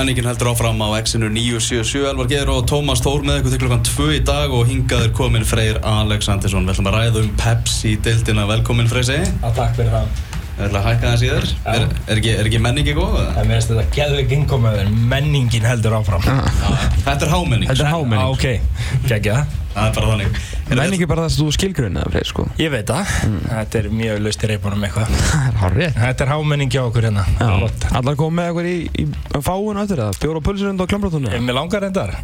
Menningin heldur áfram á X-inu 977 Elvar Geir og Tómas Tór með ykkur til klukkan 2 í dag og hingaður komin Freyr Alexandersson Við ætlum að ræða um Pepsi-dildina Velkomin Freyr segi Já, takk fyrir það. Við ætlum að hækka það síðar er, er, ekki, er ekki menningi góð? Það meðist þetta geðveik innkomaður, menningin heldur áfram. Þetta er hámenning Þetta er hámenning. Ah, ok, geggja. Það er bara þannig Erum við- Menning er bara það sem þú skilgrunna, Freyr, sko. Ég veit það. Þetta er mjög laust í reipunum eitthvað. Það er hárrið. Þetta er hámenning hjá okkur hérna. Allar kom með okkur í, í fáun eftir það. Pulsurind og klambrátunni. Ef mér langar reyndar,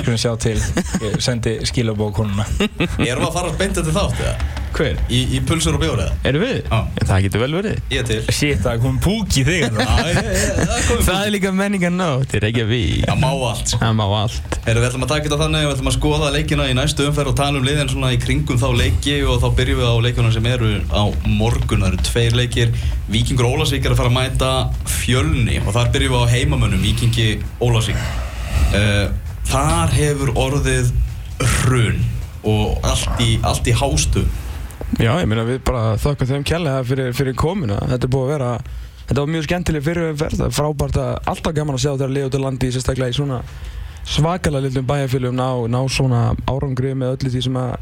skulum sjá til, ég sendi skilabókonuna. Erum við að fara beint eftir þátt eða? Hver? Í, í pulsur og bjóri eða? Eru við? Já. Það getur vel verið. Ég til Shit, það kom púk í þig hérna. Já, ég- ég- það er komið Það er líka menningan nótt, þetta er ekki að við. Það má allt Það má allt. Erum við ætlum að taka þetta þannig Við ætlum að skoða leikina í næstu umferð og tala um liðin svona í kringum þá leiki og þá byrjum við á leikuna sem eru á morgun Það eru tveir leikir Víkingur Ólasvík er að fara að mæta fjölni og þar byrjum við á heimamönnum Víkingi Ólasvík uh, Þar hefur orðið hrun og allt í, allt í hástu Já, ég meina við bara þökkum þeim kjærlega fyrir, fyrir komuna. Þetta er búið að vera, þetta var mjög skemmtileg er frábært að alltaf gaman að sjá þegar liða út í landi, sérstaklega í svona svakalega litlum bæjarfélugum ná, ná svona árangri með öllu því sem að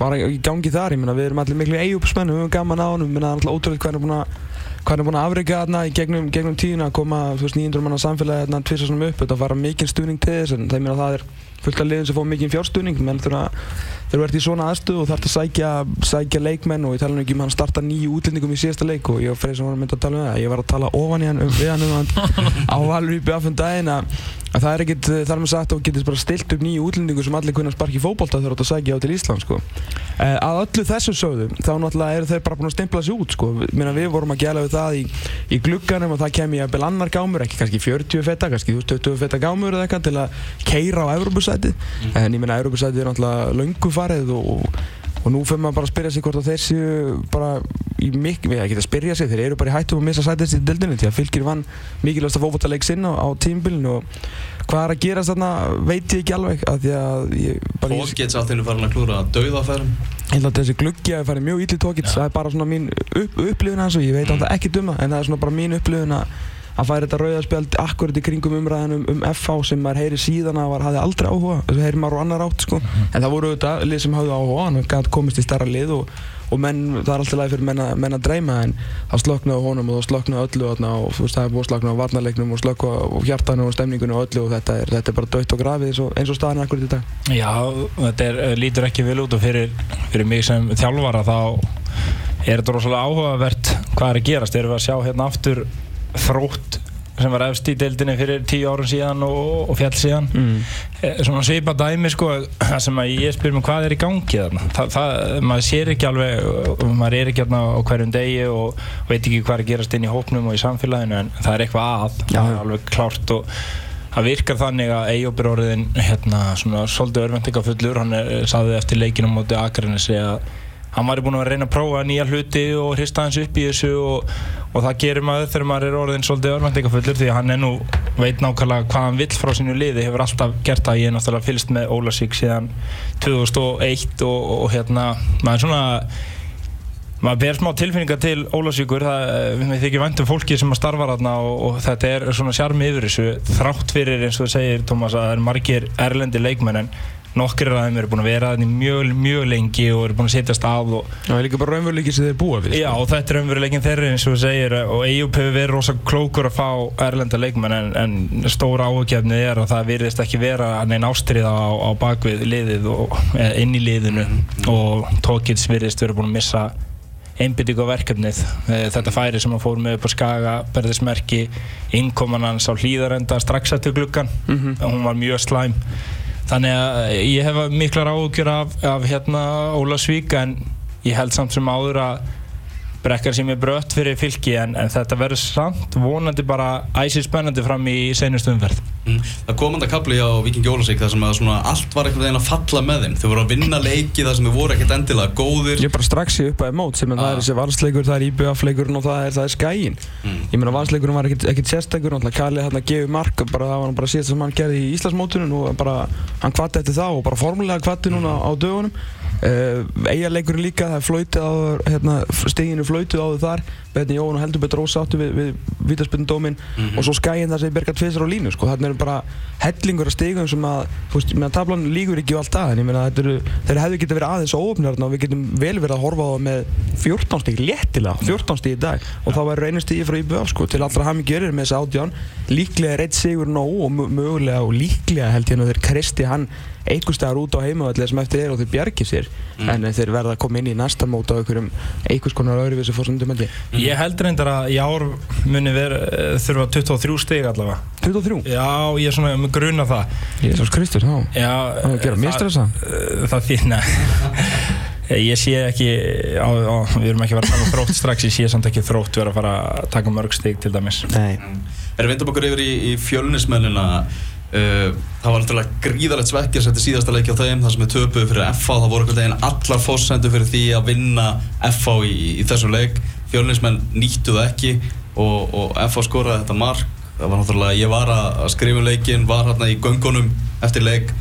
var í gangi þar. Ég meina við erum allir miklu eigupsmenn, við höfum gaman á honum, ég er alltaf ótrúlega hann er búin að hvað hann er búin að afreika þarna í gegnum, gegnum tíðina að koma þú veist 900 manna samfélagi þarna tvisa svona upp þetta fara mikinn stuðning til þess en það, ég meina, það er fullt af liðin sem fá mikinn fjárstuðning menn þurfa þegar þú ert í svona aðstöðu og þarf að sækja, sækja leikmenn og ég tala nú ekki um hann starta nýju útlendingum í síðasta leik og ég og Freyr sem var að mynda að tala um það ég var að tala ofan í hann um við hann um hann á Valur í BF um daginn að, að það er ekkit þar með sagt að þú getur bara stilt upp nýju útlendingu sem allir kunna sparki í fótbolta þegar þú ert að sækja á til Ísland sko. Eh, að öllu þessu sögðu þá náttúrulega eru þeir bara búin að stimpla sig út sko. Meina, við vorum að gæla við það í, í glugganum og það kemur ég að annar gámur ekki kannski 40 feta, kannski þú veist, 20 feta gámur eða eitthvað til að keira á Evropasæti en ég meina Evropasæti er náttúrulega löngu farið og, og nú fyrir maður bara að spyrja sig hvort að þeir séu bara í mikil, við ekki að spyrja sig, þeir eru bara í hættum að missa sætist í dildinu því að fylgir vann mikilvægast að fókvotaleik sinn á, á tímbilinu og hvað er að gerast þarna veit ég ekki alveg að því að ég bara ég, Fólkets allt henni farin að klúra dauðaferðum ég held að þessi gluggi að fara mjög ítli tókits það er bara svona mín upp, upplifun hans og ég veit mm. alltaf ekki duma en það er svona bara mín upplifun að að færa þetta rauðarspjald akkurat í kringum umræðanum um FH sem maður heyri síðan að var, hafði aldrei áhuga. Þessu heyri maður á annar átt sko. En það voru auðvitað lið sem hafði áhuga hann gæti komist í starra lið og, og menn, það er alltaf læg fyrir menn, að- menn að dreyma en það slöknaði á honum og það slöknaði á öllu og þú veist það er búið að slökna á varnarleiknum og slökna á hjartanu og stemningunni og öllu og þetta er, þetta er bara dött og grafið eins og, eins og staðan er akkurat í dag. Já, þetta er, eh, lítur ekki vel út og fyrir, fyrir mig sem þjálfara þá er þetta rosalega áhugavert hvað er að gerast. Erum við að sjá hérna aftur þrótt sem var efst í deildinni fyrir tíu árum síðan og, og fjall síðan. Mm. Eh, svona svipa dæmi sko það sem að ég spyr mig hvað er í gangi þarna? Það, það, maður sér ekki alveg maður er ekki hérna á hverjum degi og veit ekki hvað er að gerast inn í hópnum og í samfélaginu en það er eitthvað að það er alveg klárt og það virkar þannig að Eyjólf er orðin hérna svona svolítið örvendingafullur hann er, saði eftir leikinum móti Akranesi að hann var búinn að reyna að prófa nýja hluti og hrista hans upp í þessu og, og það gerir maður þegar maður er orðin svolítið örvendingafullur því að hann er nú veit nákvæmlega hvað hann vill frá sínu liði hefur alltaf gert það, ég er náttúrulega fylgst með Ólasík síðan 2001 og, og, og hérna maður svona maður ber smá tilfinningar til Ólasvíkur það eh, við þykir vænt um fólki sem að starfa þarna og, og þetta er svona sjarmi yfir þessu þrátt fyrir eins og þú segir Tómas að það er margir erlendi leikmenn en nokkur af þeim eru búin að vera þannig mjög, mjög lengi og eru búin að setjast að og Það er líka bara raunveruleiki sem þeir búa við Já, og þetta er umveruleikin þeirri eins og þú segir og Eyjup hefur verið rosa klókur að fá erlenda leikmenn en, en stóra áhugjefnið er að það virðist ekki vera neinn ástriða á, á bakvið liðið og inn í liðinu. Og Tókits virðist verið búin að missa einbytting á verkefnið. Eh, þetta færi sem hann fór með upp á Skaga berðismerki, innkoman hans á hlýðarenda strax eftir gluggan hún var mjög slæm þannig að eh, ég hef miklar áhugjur af, af hérna Ólasvík en ég held samt sem áður að brekkar sem er brött fyrir fylki en, en þetta verður samt vonandi bara æsir spennandi fram í seinustu umferð Mm. Það kom enda kapli á Vikingi Ólasík þar sem að svona allt var einhvern veginn að falla með þeim Þau voru að vinna leiki þar sem þau voru ekkert endilega góðir Ég er bara strax í uppaði mót sem en það Ah. er þessi valsleikur, það er IBF-leikurinn og það er, það er skæin Mm. Ég meina valsleikurinn var ekkert, ekkert sérstakur náttúrulega Kalli hann að gefa mark bara það var hann bara síðast sem hann gerði í Íslandsmótunum og bara hann kvatti eftir það og bara formulega kvatti núna á dögunum Uh, Eigarleikurinn líka, það er flautið á hérna, steginu flautið á þau þar. Betni Jóhann og heldur betur ósáttu við, við vítaspindóminn Mhm. og svo skæinn þar sem Bergar tvisar á línu sko. þarna eru bara hellingur af stegum sem að þú veist, meðan tablan lígur ekki á allt það en ég meina þeir hefðu getið verið aðeins óöfnir og við getum vel verið að horfa á það með 14 stík, léttilega 14 stík í dag. Og þá væri reynir stíði frá IBF sko, til allra hami gerir með þessa átján líklega er eitt sigur nóg og mö- mögulega og líklega held ég nú þeir kristi hann einhver staðar út á heimavalli sem eftir er og þeir bjargi sér. En þeir verða að koma inn í næsta mót á einhverjum einhvers konar öðruvísi fórsöndum held ég. Ég held reyndar að í ár muni vera, eh, þurfa 23 stig allavega. 23? Já, ég er svona með gruna það. Jésús Kristur, þá. Já, Það er að gera mistressa. Það, það þýrna Ég sé ekki á, á, við erum ekki að vera að taka þrótt strax ég sé samt ekki þrótt vera að fara að taka mörg stig til dæmis. Nei. Erum við okkur yfir í, í fjölnismennina uh, Það var náttúrulega gríðarlegt svekkjars eftir síðasta leiki á þeim þar sem við töpuðu fyrir FH það voru einhvern veginn allar fórsendu fyrir því að vinna FH í, í þessum leik. Fjölnismenn nýttu það ekki og, og FH skoraði þetta mark. Það var náttúrulega, ég var að, að skrifa um leikin var hérna í göngunum eftir leik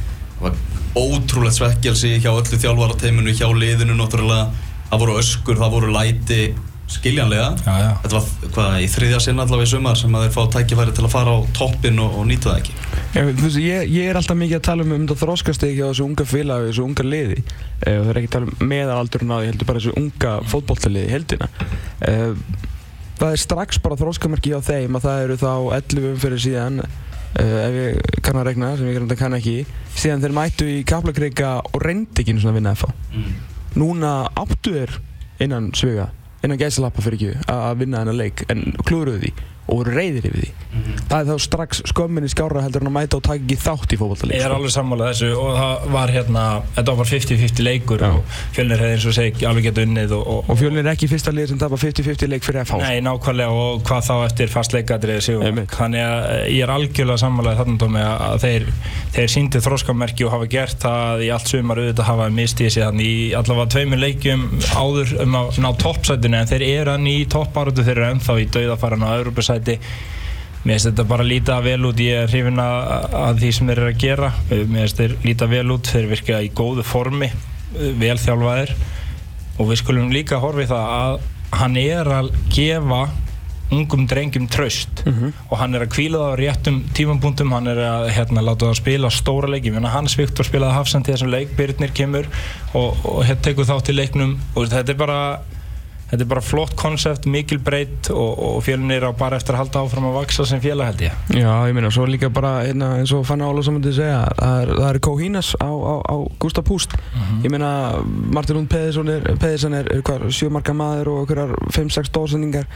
það var ótrúlegt svekkjalsi hjá öllu þjálfarateiminu, hjá liðinu náttúrulega, það voru öskur, það voru læti skiljanlega. Já, já. Þetta var hvað, í þriðja sinn allavega í sumar sem að þeir fá tækifæri til að fara á toppin og, og nýta það ekki. Ég, ég, ég er alltaf mikið að tala um um þetta þróskastegi hjá þessu unga félagi, þessu unga liði. Og það er ekki að tala um meðalaldurinn á því, heldur bara þessu unga fótbolltaliði heldina uh, það er strax bara þróskamerki hjá þeim að það eru þá 11 umfyrir síðan ef ég kann að regna, sem ég reynda kann ekki. Síðan þeir mættu í kaplakreika og reyndi ekki svona að vinna FH Mm. núna áttu þeir innan sviga innan gæsalappa fyrir ekki að vinna þennan leik en klúruðu því og voru reyðir yfir því. Það er þá strax skömminni skjára heldur en að mæta og taka ekki þátt í fótballtaleik Ég er alveg sammálað þessu og það var hérna þetta var 50-50 leikur Já. og fjölnir hefði eins og segi alveg gett unnið og, og, og fjölnir er ekki fyrsta lið sem tapar 50-50 leik fyrir FH Nei, nákvæmlega og hvað þá eftir fast leikadrið sigur? Einmitt. Þannig að eh, ég er algjörlega sammálaðið þarna Tómi að þeir, þeir síndi þróskamerki og hafa gert það í allt sumar auðvitað hafa mistið sér í allavega tveimur leikjum áður um að ná toppsætinu en þeir eru hann í toppáratu þeir eru ennþá í dauðafaran á Europasæti Mér finnst þetta bara líta vel út, ég er hrifin að, að því sem þeir eru að gera. Mér finnst þeir líta vel út, þeir virka í góðu formi, vel þjálfaðir. Og við skulum líka horfa í það að hann er að gefa ungum drengjum traust. Og hann er að kvíla það á réttum tímapunktum. Hann er að hérna, láta það spila stóra leiki. Menna, hans Viktor spilaði hafsend í þessum leik. Birnir kemur og, og hérna tekur þátt í leiknum. Og þetta er bara þetta er bara flott konsept, mikil breytt og, og fjölunir á bara eftir að halda áfram að vaksa sem félag held ég. Já, ég meina, svo líka bara hérna, eins og Fanny Ólafsson myndi segja það er, það er Kóhínas á, á, á Gustaf Púst. Ég meina, Martin Lund Pedersen er, Pedersen er, er hvar, sjömarka maður og einhverjar 5-6 dórsendingar.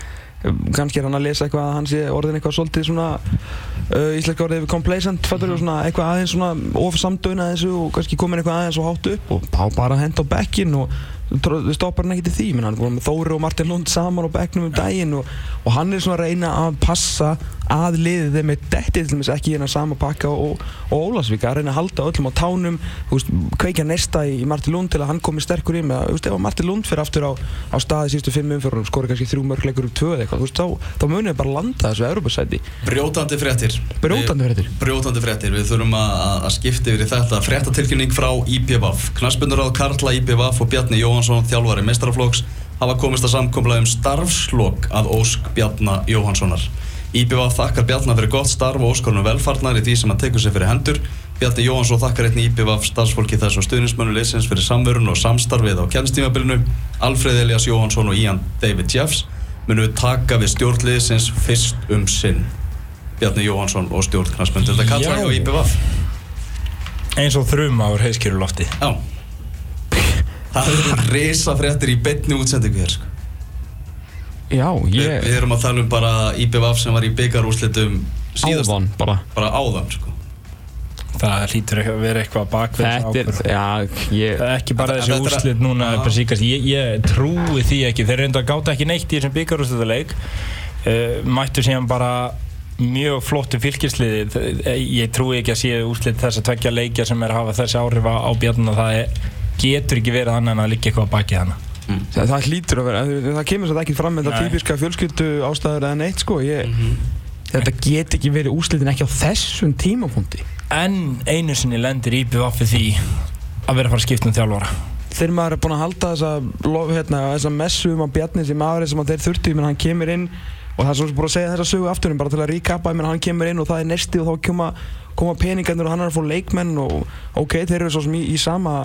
Kannski er hann að lesa eitthvað að hann sé orðin eitthvað svolítið svona uh, íslenska orðið við complacent, fattur við svona eitthvað aðeins svona ofsamdöuna þessu og kannski komin eitthvað aðeins og hátt upp og bara að henda á bekkin og við stoppar hann ekki til því, menn hann búin með Þóri og Martin Lund saman á bekknum um daginn og, og hann er svona að reyna að passa að liðið þeim með detti til dæmis ekki hérna sama pakka og, og Ólasvík að reyna að halda öllum á tánum þú veist, kveikja nesta í Martin Lund til að hann komi sterkur í með þú ef Martin Lund fyrir aftur á, á staði síðustu fimm umfjörunum skori kannski þrjú mörgleikur upp tvö eða eitthvað, þú veist, þá, þá munið bara landa þessu Europasæti Brjótandi fréttir. Brjótandi fréttir. Við- Brjótandi fréttir. Við þurfum að, að- skipta yfir í þetta. Fréttatilkynning frá IPVAF. Knarsbunduráð Karla IPVAF og Bjarni Jóhansson, þjálfari meistaraflokks, hafa komist að samkomla um starfslok að Ósk Bjarna Jóhanssonar. IPVAF þakkar Bjarna fyrir gott starf og óskorunum velfarnar í því sem hann tekur sér fyrir hendur. Bjarni Jóhansson þakkar einnig IPVAF starfsfólki þess og stuðnismönu liðsins fyrir samverun og samstarfið á kjænstímabilinu. Alfreð Elias Jóhansson og Ian David Jeffs munu taka við stjórnliðsins fyrst um sinn. Bjarni Jóhansson og stjórn knastmyndir þetta kalla Já. hjá IPVAF eins og þrum á heiskjörulofti Já Það eru risa fréttir í beinni útsendingu hér sko. Já, Vi, ég, Við erum að tala um bara IPVAF sem var í byggarúslitum síðast áðan bara. Bara áðan sko. það hlýtur ekki að vera eitthvað Þetta er, já, ég ekki bara þessi er- úrslit núna bara síkast, ég, ég trúi því ekki. Þeir reynda að gáta ekki neitt í þessum byggarúrslutaleik uh, mættu síðan bara mjög flottu fylgisliði. Ég trúi ekki að sé úrslit þess að tvekja leikja sem er að hafa þessi áhrif á á bjarnina það er, getur ekki verið annað en að liggja eitthvað að baki hana. Það, það hlýtur að vera, en það kemur svo ekki fram með þetta típiska fjölskyldu ástæður eða neitt sko, ég, þetta get ekki verið úslitin ekki á þessum tímapunkti. en einu sinni lendir IPVF í því að vera að fara að skipta um þjálfara. Þegar maður er búinn að halda þessa, hérna, þessa messu um að Bjarni sem aðrið sem að þeir þurfti, meina hann kemur inn og það er svona búin að segja þessa sögu aftur en bara til að ég meina hann kemur inn og það er nesti og þá koma, koma peningarnir og hann er að fá leikmenn og ok, þeir eru svo sem í, í sama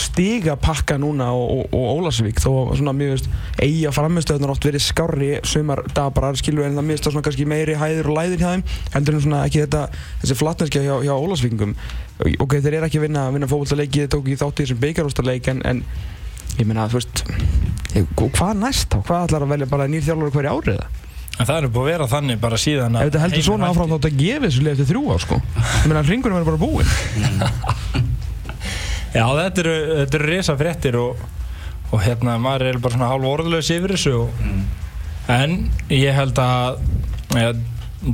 stiga pakka núna og, og, og Ólasvík þó að svona mér veist eiga framistöðunar oft verið skárri sumar dabrar skilur en það það svona kannski meiri hæðir og læðir hjá þeim heldur en svona ekki þetta þessi flatneskja hjá, hjá Ólasvíkingum ok, þeir eru ekki að vinna, vinna fókvöldaleiki þeir tók í þessum beigarústaleik en, en ég meina þú veist hvað næst þá, hvað ætlar að velja bara nýr þjálfur hverju árið það? En það er búið að vera þannig bara síðan Ef þetta heldur svona áfram þá þetta gefið þessu leið eftir þrjú ár sko. Ég meina ringurinn verður bara búinn Já, þetta eru, þetta eru risa fréttir og, og hérna, maður er bara svona hálf orðlaus yfir þessu og, en ég held að ja,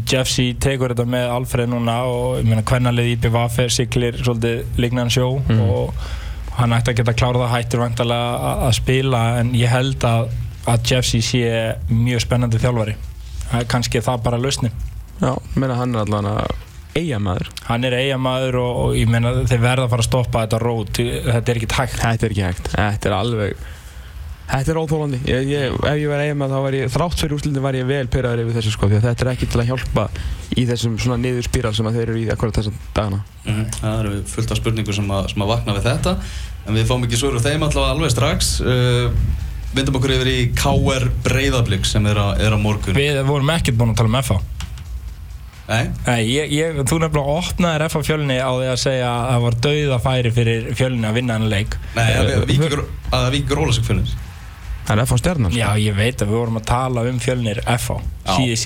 Jeff C. tekur þetta með Alfred núna og ég meina hvernalið IPVF er siklir svolítið lignan sjó og hann ætti að geta klárað að hættir vantarlega að- spila en ég held að, að Jeff C. sé mjög spennandi þjálfari er kannski það bara lausnin Já, ég meina hann er allan að eiga maður hann er eigamæður og, og ég meina þeir verða að fara að stoppa þetta rót. Þetta er ekki hægt. Þetta er ekki hægt, þetta er alveg Þetta er óþólandi. Ég, ég, Ef ég verði eiga maður þá var ég þrátt fyrir úrslutin var ég vel pyrraður yfir þessu sko því að þetta er ekki til að hjálpa í þessum svona niður spíral sem að þeir eru í akkurat þessum dagana. Mhm. Það eru fullt af spurningu sem að, sem að vakna við þetta en við fáum ekki svör úr þeim allavega alveg strax. Uh, Vindum okkur yfir í KR Breiðablík sem er, a, er á morgun. Við vorum ekkert búin að tala um FH Nei, ég, ég, þú nefnilega opnaðir FH fjölni á því að segja að það var dauða færi fyrir fjölni að vinna hann leik. Nei að Víkingur að Víkingur Ólasík fjölnir Það er F á stjarnan Já, ég veit að við vorum að tala um fjölnir FH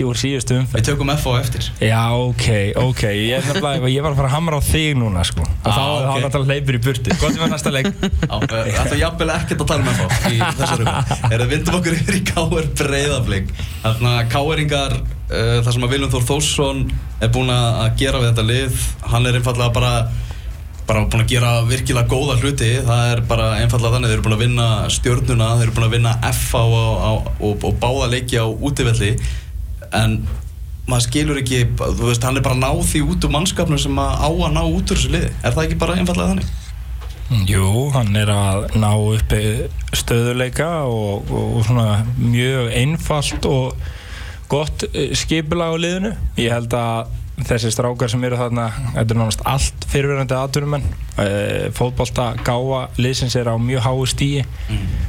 úr síðustu Við umferð tökum F á eftir. Já, ok, ok, ég, er nefnilega, ég var að fara að hamra á þig núna sko. Og Ah, þá ok. þá náttúrulega hleypur í burti Hvað er næsta leik? Já, Það ætla jafnvel ekkert að tala um F á í þessari. Er það vindum okkur yfir í KR Breiðablík Þannig að KRingar uh, þar sem að Viljum Þór Þórsson er búinn að gera við þetta lið hann er einfallega bara bara búin að gera virkilega góða hluti. Það er bara einfallega þannig þeir eru búin að vinna stjörnuna, þeir eru búin að vinna F á, á, á, og, og báða leiki á útivelli. En maður skilur ekki, þú veist, hann er bara að ná því út úr mannskapnum sem að á að ná út úr þessu liði, er það ekki bara einfallega þannig? Jú, hann er að ná uppi stöðuleika og, og svona mjög einfalt og gott skipulag á liðinu. Ég held að þessi strákar sem eru þarna, þetta er nánast allt fyrirverandi aðturumenn. Fótbolta gáfa liðsins er á mjög háu stíi.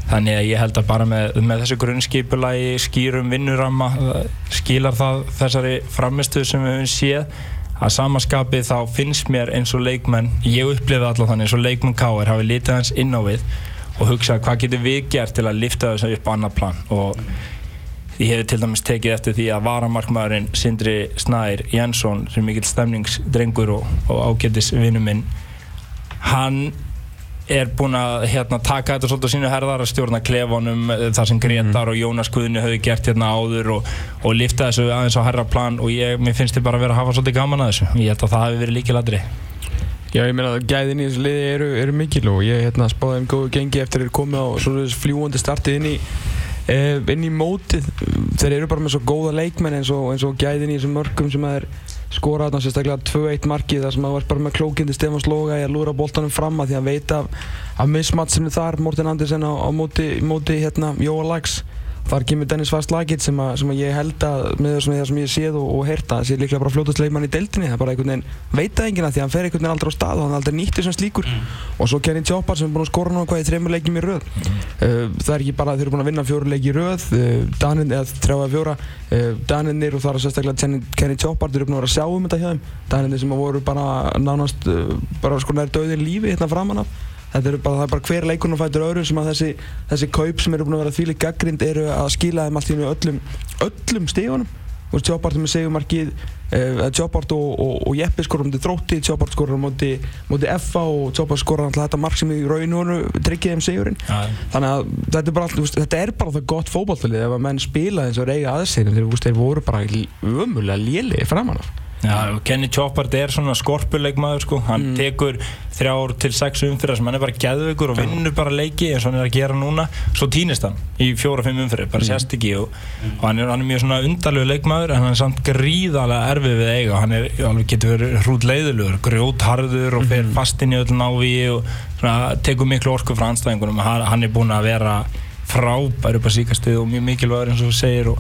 Þannig að ég held að bara með, með þessu grunnskipulagi, skýrum vinnuramma, eh, skilar það þessari framistuð sem við höfum séð að samaskapi þá finnst mér eins og leikmenn, ég upplifði alltaf þannig eins og leikmenn K.R. hafi litið hans inn á við og hugsað hvað getur við gert til að lifta þessu upp á annar plan og ég hef til dæmis tekið eftir því að varamarkmaðurinn Sindri Snær Jensson sem er mikill stemningsdrengur og, og ágætis vinnu minn hann er búinn að hérna, taka þetta svolítið á sínu herðar að stjórna klefanum eh, þar sem Gretar og Jónas Guðni höfðu gert hérna áður og, og lifta þessu aðeins á herra plan og ég, mér finnst þið bara að vera að hafa svolítið gaman að þessu. Ég held að það hafi verið líkiladri Já, ég meina að gæðin í þessu liði eru, eru mikil og ég hérna spáði þeim góðu gengi eftir að komið á fljúandi startið inn í inn í mótið þeir eru bara með svo góða leikmenn eins og, og gæðin í þessum mörgum sem er skora þarna sérstaklega 2-1 markið þar sem að var bara með klókindi Stefán Sloga í að lúra boltanum fram að því að veita af, af mismatsinu þar Morten Andersen á, á móti, móti hérna Jóa Lags þar kemur Dennis Fast Lagitt sem, sem að ég held að með það sem, ég séð og, og heyrta sé líklega bara fljótast leikmann í deildinni. Það er bara einhvern veginn veit það enginn að því að hann fer einhvern veginn aldrei á stað og hann er aldrei nýttur sem slíkur. Og svo Kenny Choppar sem er búinn að skora núna hvað í þreymur leikjum í röð. Uh, það er ekki bara að þeir eru búin að vinna fjóru leiki í röð uh, Danin, eða þrjá eða fjóra. Uh, Daninir og það er sérstaklega Kenny, Choppar þeir eru búin að vera að sjá um þetta hjá þeim. Daninir sem voru bara nánast bara sko nær döðin lífi hérna framan af Eru bara, það er bara hver leikunum fættur öðru sem að þessi, þessi kaup sem eru búin að vera þvíli gaggrind eru að skila þeim allt í öllum, öllum stígunum. Þú veist, Tjópart með segumarkið, uh, Tjópart og, og, og Jeppi skorar mútið þrótti, Tjópart skorar mútið FA og Tjópart skorar alltaf þetta mark sem í rauninu tryggið þeim segurinn. ja. Þannig að þetta er bara, veist, þetta er bara það gott fótballtalið ef að menn spila eins og reyga aðsegin þegar þú veist, þeir voru bara ömulega léli framan af. Já, Kenny Choppard er svona skorpuleikmaður sko, hann Mm. tekur þrjár til sex umfyrir sem hann er bara geðveikur og vinnur bara leiki eins og hann er að gera núna. Svo týnist hann í fjóra-fimm umfyrir, bara sést ekki og, og hann, er, hann er mjög svona undarlegu leikmaður en hann er samt gríðarlega erfið við eiga. Hann er, alveg getur verið hrút leiðilegur grjótharður og fer fast inn í öll návi og svona, tekur miklu orku frá anstæðingunum, hann, hann er búinn að vera frábær upp að síkastið og mjög mikilvægur eins og þú segir og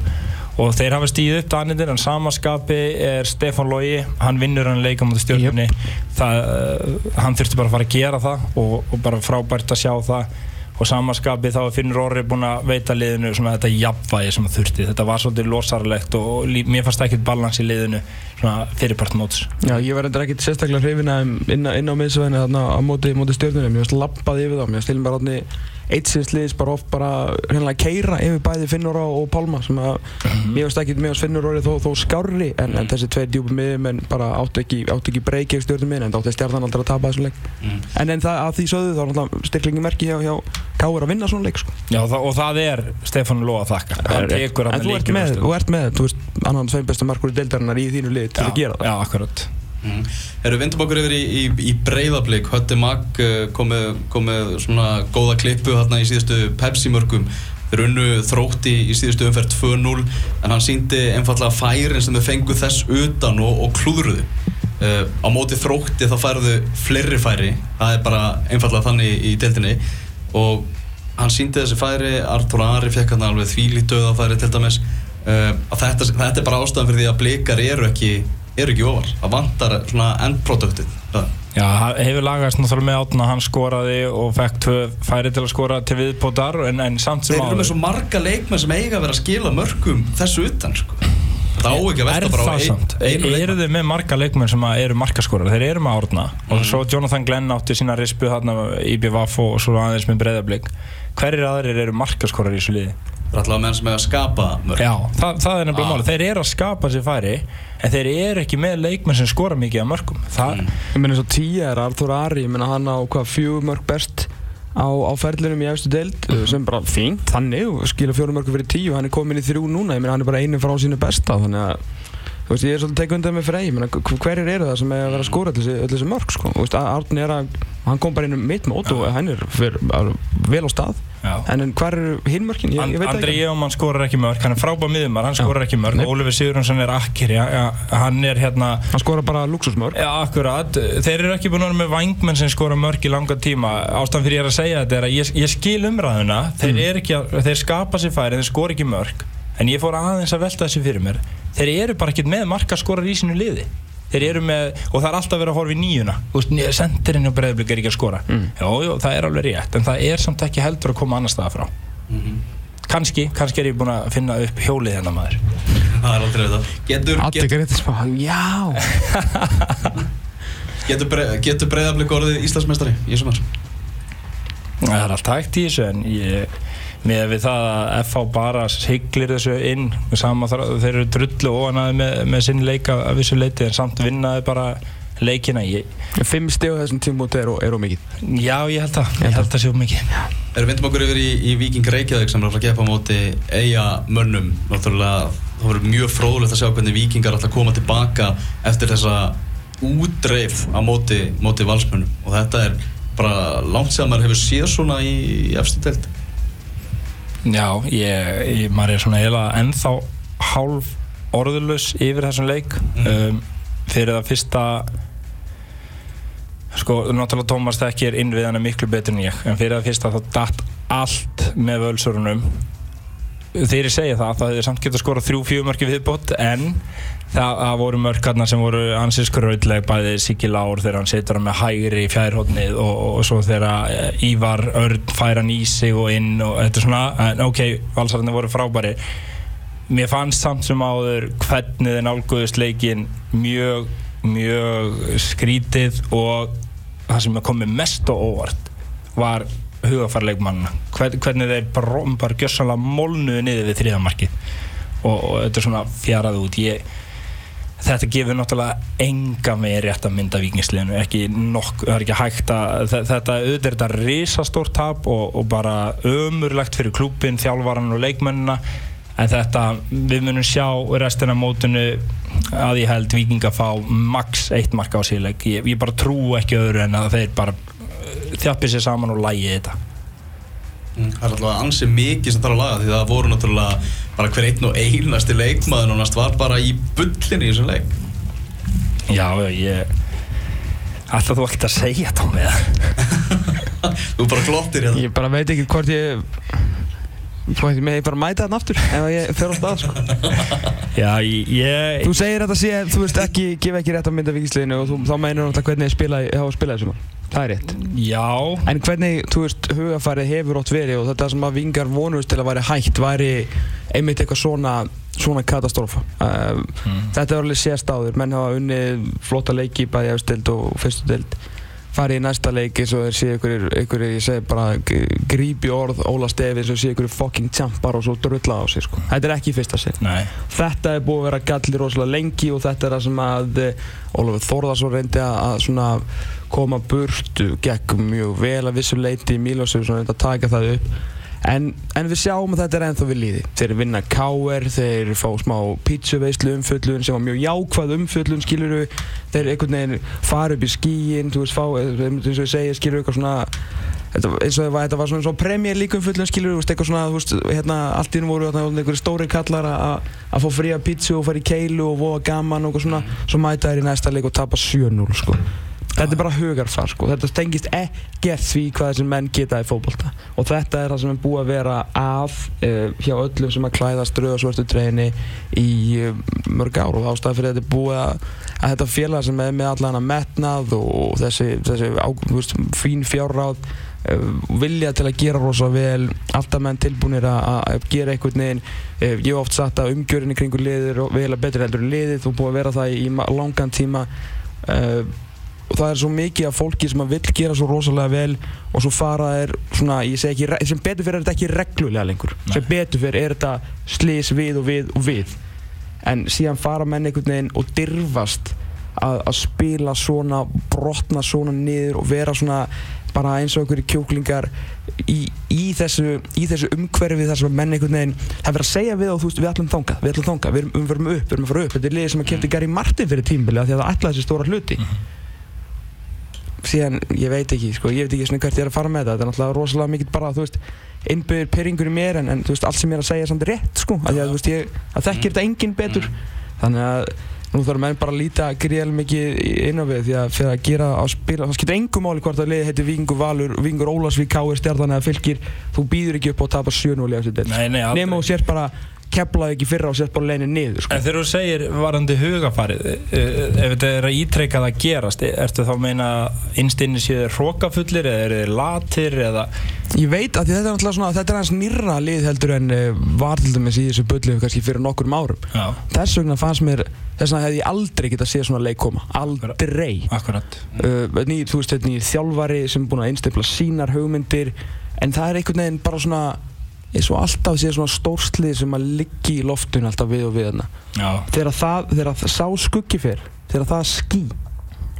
og þeir hafa stíð upp Danirnir en samaskapi er Stefan Lógi hann vinnur hann leika mútið stjórnunni það, uh, hann þurfti bara að fara að gera það og, og bara frábært að sjá það. Og samaskapi þá er Finnur Orri búinn að veita liðinu svona þetta jafnvægi sem það þurfti. Þetta var svolítið losarlegt og lí- mér fannst ekkert balans í liðinu svona fyrirpart móts. Já, ég var endur ekkert sérstaklega hrifin að inn, inn á miðsvæðinu þarna á móti, móti stjórnunum. Mér finnst lappað yfir þá. Mér finnst til bara átni eitt sinns liðs bara oft bara hreinlega keira yfir bæði Finnur og Pálma sem að finnst ekkert, mér finnst Finnur orðið þó, þó skárri en, en þessi tveir djúpum miðum en bara áttu ekki, áttu ekki breykið stjórnum minn en átti stjarnan aldrei að tapa þessum leik. Mm. En, en það, að því sögðu þá er náttúrulega styrklingi merki hjá, hjá Káur að vinna svona leik sko. Já, og, það, það er Stefán Lóa að þakka hann tekur En hann þú ert með, þú ert með, þú veist, annan tveim bestu markur í deildarinnar í þínu lið til að gera það. Já, akkurat Mm. Erum vindum okkur yfir í, í, í breyðablík Hötti Mag uh, komið kom með svona góða klippu hérna í síðustu Pepsi-mörgum þeir unnu þrótti í síðustu umferð 2-0 en hann síndi einfallega færin sem þau fengu þess utan og, og klúðruðu. Uh, á móti þrótti þá færðu fleiri færi. Það er bara einfallega þannig í deildinni. Og hann síndi þessi færi Artur Ari fekk hann alveg þvílít döðafæri til dæmis. Uh, þetta, þetta er bara ástæðan fyrir því að blikar eru ekki eru ekki ofar, það vantar svona endproduktið. Já, það hefur lagast náttúrulega með átna hann skoraði og fekk færi til að skora til viðbótar en, en samt sem Þeir eru með svo marga leikmenn sem eiga að vera að skila mörgum þessu utan sko. Það á ekki að Er velta bara á það ein, samt? einu Eru með marga leikmenn sem að eru markaskorar? Þeir eru með árna og svo Jonathan Glenn átti sína rispu þarna í BVF og svo aðeins með breyðablík Hverjir aðrir eru markaskorar í þessu liði? Það er alltaf menn sem eiga að skapa mörg Já, það, það er nefnilega Ah. máli Þeir eru að skapa sér færi en þeir eru ekki með leikmenn sem skora mikið af mörgum Það, Ég meina eins og tíja er Artur Ari, ég meina hann á hvað fjögur mörg best á, á ferlinum í efstu deild sem bara fínt, þannig og skila fjórum mörgum fyrir tíu, hann er komin í þrjú núna, ég meina hann er bara einu frá sínu besta, þannig að þú veist, ég er svolítið tekið undan með frey, hverjir eru það sem er að vera að skóra öll þessi, mörg, sko, þú veist, Arni er að, hann kom bara inn um mitt mót og hann er fyrir, vel á stað, já. En, hver eru hinn mörkin, ég, ég veit það Andri. Jómann skorar ekki mörg, hann er frábæð miðumar, hann skorar ekki mörg Nei. Ólfur Sigurðansson er akkir, já, hann er hérna Hann skóra bara luxusmörg. Já, akkurat, þeir eru ekki búin að vera með vangmenn sem skora mörg í langa tíma. Ástæðan fyrir ég er að segja þetta er að ég, ég skil umræðuna. Þeir, Mm. ekki að, þeir skapa sér færi, þeir skora ekki mörg en ég fór aðeins að velta þessi fyrir mér. Þeir eru bara ekki með markaskorar í sínu liði. Þeir eru með, og það er alltaf verið að horfa í nýjuna sendirinn og breyðblik er ekki að skora. Mm. já, já, það er alveg rétt en það er samt ekki heldur að koma annar staða frá. Kannski, kannski er ég búin að finna upp hjólið hennar maður. Það er aldrei þetta. Getur, Allir get, greiðir smá, já. getur, bre, getur breyðablík orðið Íslandsmeistari í sumar? Það er allt hægt í þessu en ég, með við það að FH bara siglir þessu inn sama þar, þeir eru drullu óanaði með, með sinn leika af þessu leiti en samt vinnaði bara leikina. Ég, Fimm steg á þessum tímúti er, er ómikið. Já, ég held að, ég held að. sé um mikið. Erum vindum okkur yfir í, í Víking Reykjavík sem er að fara að gefa á móti eiga mönnum? Náttúrulega það verður mjög fróðulegt að sjá hvernig Víkingar ætla að koma tilbaka eftir þessa útreif á móti, móti valsmönnum. Og þetta er bara langt sem maður hefur séð svona í, í efstu deild Já, ég, ég maður er svona eiginlega ennþá hálf orðurlaus yfir þessum leik. Um, fyrir það fyrsta sko, náttúrulega Tómas þekkir innviðana miklu betur en ég. En fyrir það fyrsta þá datt allt með völsurunum ég segja það, það hefði samt getað skorað þrjú fjögumörki viðbót en það, það voru mörkarna sem voru ansins skrautleg bæði Siggi Lár þegar hann setur hann með hægri í fjærhóttnið og, og svo þegar eh, Ívar Örn fær hann í sig og inn og þetta er svona, en ok, valsarðinni voru frábæri. Mér fannst samt sem áður hvernig þeir nálguðust leikin mjög, mjög skrítið og það sem kom mér mest og óvart var hugafarleikmann Hvern, hvernig þeir bara, bara gjössalega molnuðu niður við þriðamarkið og, og þetta er svona fjaraði út. Ég, þetta gefur náttúrulega enga með rétt að mynda vikingsliðinu ekki nokk, það er ekki hægt að þe- þetta auðvitað er þetta risastórt tap og, og bara ömurlegt fyrir klúpin, þjálfaran og leikmennina. En þetta, við munum sjá restina af mótinu að ég held Víking að fá max eitt marka á síðleik. Ég, ég bara trú ekki öðru en að þeir bara þjappið sér saman og lægi þetta Mm, Það er alltaf ansið mikið sem þarf að laga því það voru náttúrulega bara hver einn og einasti leikmaður og næst var bara í bullinni í þessum leik. Já, ég Ætla þú ekkert að segja þetta með? Þú bara glottir hérna. Ég bara veit ekki hvort ég ég megi bara mæta þarna aftur ef ég fer á stað sko. Já, ég, Þú segir þetta sé, þú veist ekki, gefa ekki rétt að mynda vikingsliðinu og þú, þá meinur náttúrulega hvernig þið spila, hafa spilað þessum Það er rétt. Já, En hvernig, þú veist, hugafærið hefur ótt verið og þetta sem að vingar vonust til að væri hægt væri einmitt eitthvað svona, svona katastrófa. Uh, Þetta er alveg sést áður, menn hafa unnið flotta leiki bæði efstild og fyrstu farið í næsta leik eins og þeir séu ykkur, ykkur, ég segi bara grípi orð Óla Stefi eins og séu ykkur fucking tjampar og svo drulla á sig sko. Þetta er ekki fyrsta sinn. Nei. Þetta er búið að vera galli rosalega lengi og þetta er það sem að eh, Ólafur Þórðarsson reyndi að, svona koma burtu gekk mjög vel að vissu leiti í Mílósef reyndi að taka það upp en, en við sjáum að þetta er ennþá við líði þeir vinna káer, þeir fá smá pítsuveislu umfjöllun sem var mjög jákvæð umfjöllun skiluru þeir einhvern veginn fara upp í skíin þú veist fá, eh, eins og ég segi skiluru eitthvað svona eins og þetta var svona, svona premjör líka umfjöllun skilur, þú veist, eitthvað svona, þú veist, hérna, allt hennu voru þarna einhverju stóri kallar að fá fría pítsu og fara í keilu og voða gaman og eitthvað svona, svo mæta þær í næsta leik og tapa 7-0, sko. Þetta er bara hugarfar, sko, þetta tengist ekkert því hvað þessir menn geta í fótbolta. Og þetta er það sem er búið að vera af uh, hjá öllum sem að klæðast rauðasvörstu treyni í uh, mörg ár. Og ástæða fyrir þetta er búið að, að þetta félag sem er með allan að metnað og þessi, þessi á, þú veist, fín fjárráð uh, vilja til að gera rosa vel alltaf menn tilbúinir að, gera einhvern veginn. Ég hef oft sagt að umgjörinn í kringu liðir og vel að betri heldur en liðið. Þú búið að vera það í langan tíma og það er svo mikið af fólki sem að vill gera svo rosalega vel og svo fara er svona, ég segi ekki, sem betur fyrir er þetta ekki reglulega lengur. Sem betur fyrir er þetta slís við og við og við. En síðan fara menn einhvern veginn og dirfast að, að spila svona brotna svona niður og vera svona bara eins og einhverju kjóklingar í, í, þessu, í þessu umhverfi þar sem að menn einhvern veginn það er verið að segja við og þú veist við ætlum þangað, við ætlum þangað við erum, við erum upp, við erum að fara upp. Þetta er liðið sem að kemta Gary Martin fyrir tímbili af því að það ætlaði þessi stóra hluti síðan, ég veit ekki, sko, ég veit ekki svona hvert ég er að fara með þetta, þetta er náttúrulega rosalega mikið bara, þú veist, innbyggður pyrringur í mér en, en þú veist, allt sem ég er að segja er samt rétt, sko, að þú veist, ég, að þekkir þetta enginn betur, þannig að nú þarf menn bara að líta gríðarlega mikið inn á við því að fyrir að gera á spila, það skiptir engum máli hvort að liði heitir Vingur Valur, Vingur Ólasvík, Káir, Stjarnan eða Fylgir, þú býður ekki upp á að tapa 7-0 í eftir Nei, nei, aldrei. nema og sért bara keflaði ekki fyrra og sért bara leiðin niður, sko. En þegar þú segir varandi hugafarið, eh, ef þetta er að ítreykað að gerast, ertu þá að meina innstinni séu hrókafullir eða eru þeir latir eða Ég veit að þetta er náttúrulega svona, þetta er aðeins nýrra lið heldur en var til dæmis í þessu bullu kannski fyrir nokkur árum. Já, Þess vegna fannst mér, þess vegna hefði ég aldrei getað séð svona leik koma. Aldrei. akkurat Uh, nýr, þú veist, þetta er nýr þjálfari sem er búinn að einstefla sínar hugmyndir en það er einhvern veginn bara svona eins og alltaf sé svona stórslið sem að liggi í loftun alltaf við og við þarna. Þegar það, þegar það sá skuggi fer, þegar það ský,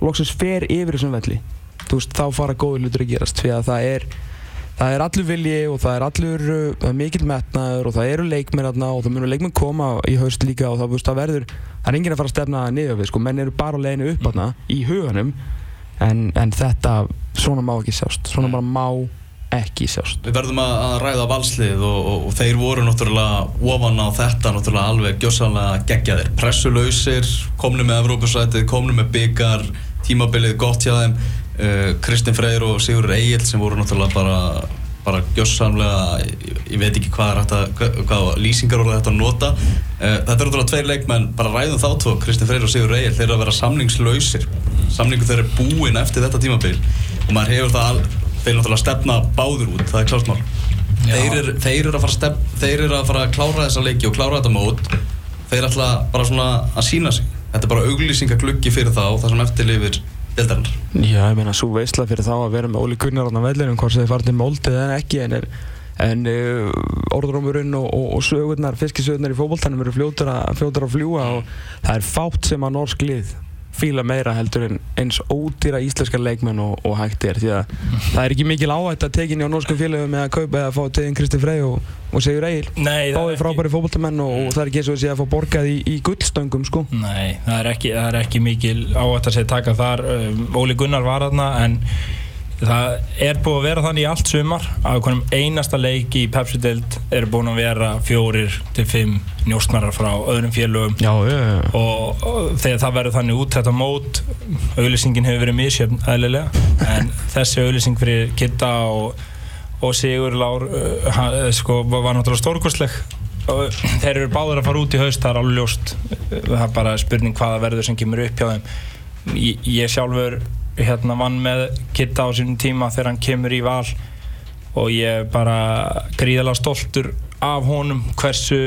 loksins fer yfir þessum velli, þú veist, þá fara góði hlutur að gerast, því að það er það er allur vilji og það er allur uh, mikill metnaður og það eru leikmenn þarna og það munur leikmenn koma í haust líka og það, það verður, það er enginn að fara að stefna niður við, sko, menn eru bara á leiðinu upp þarna í huganum en, en þetta, svona má ekki sjást svona bara má ekki sjást Við verðum að, ræða valslið og, og, og þeir voru náttúrulega ofan á þetta náttúrulega alveg gjössanlega geggjaðir. Pressulausir, komnu með Evrópusætið, komnu með byggar, tímabilið gott hjá þeim. Uh, Kristinn Freyr og Sigur Egil sem voru náttúrulega bara, bara gjössanlega, ég, ég veit ekki hvað að, hvað, lýsingar voru þetta að nota. Uh, þetta eru náttúrulega tveir leikmenn, bara ræðum þá tvo, Kristinn Freyr og Sigur Egil, þeir eru að vera samningslausir. Samningu þeir eru búinn eftir þetta tímabil og maður hefur það þeir náttúrulega stefna báður út, það er klart mál. Þeir eru, þeir, eru að fara að stef, þeir eru að fara að klára þessa leiki og klára þetta mót. Þeir ætla bara svona að sína sig. Þetta er bara auglýsingagluggi fyrir þá, það sem eftirlifir deildarinnar. Já, ég meina, svo veistla fyrir þá að vera með Óli Gunnar á vellinum, hvort farið til moldið en ekki, en, er, en uh, orðrómurinn og, og, og sögurnar, fiskisögurnar í fótboltanum eru fljótur að fljúa og það er fátt sem að norsk lið fíla meira heldur en eins ódýra íslenska leikmenn og, og hægt er því að það er ekki mikil áhætt að tekinni á norskum félögum með að kaupa eða að fá teginn Kristi Frey og, og Sigur Egil. Báði frábæri fótboltamenn og, og það er ekki eins og þessi að fá borgað í, í gullstöngum sko. Nei, það er ekki, það er ekki mikil áhætt að segja taka þar. Um, Óli Gunnar var þarna en það er búið að vera þannig í allt sumar að hvernig einasta leiki í Pepsi-deild eru búin að vera fjórir til fimm njóstnarar frá öðrum félögum. Já, já og, og þegar það verður þannig út þetta mót auðlýsingin hefur verið misjöfn eðlilega. En þessi auðlýsing fyrir Kitta og, og Sigur Lár uh, hann, uh, sko, var náttúrulega stórkostleg. Og þeir eru báður að fara út í haust það er alveg ljóst. Það er bara spurning hvaða verður sem kemur upp hjá þeim. Ég, ég sjálfur hérna vann með Kitta á sínum tíma þegar hann kemur í val. Og ég er bara gríðalega stoltur af honum hversu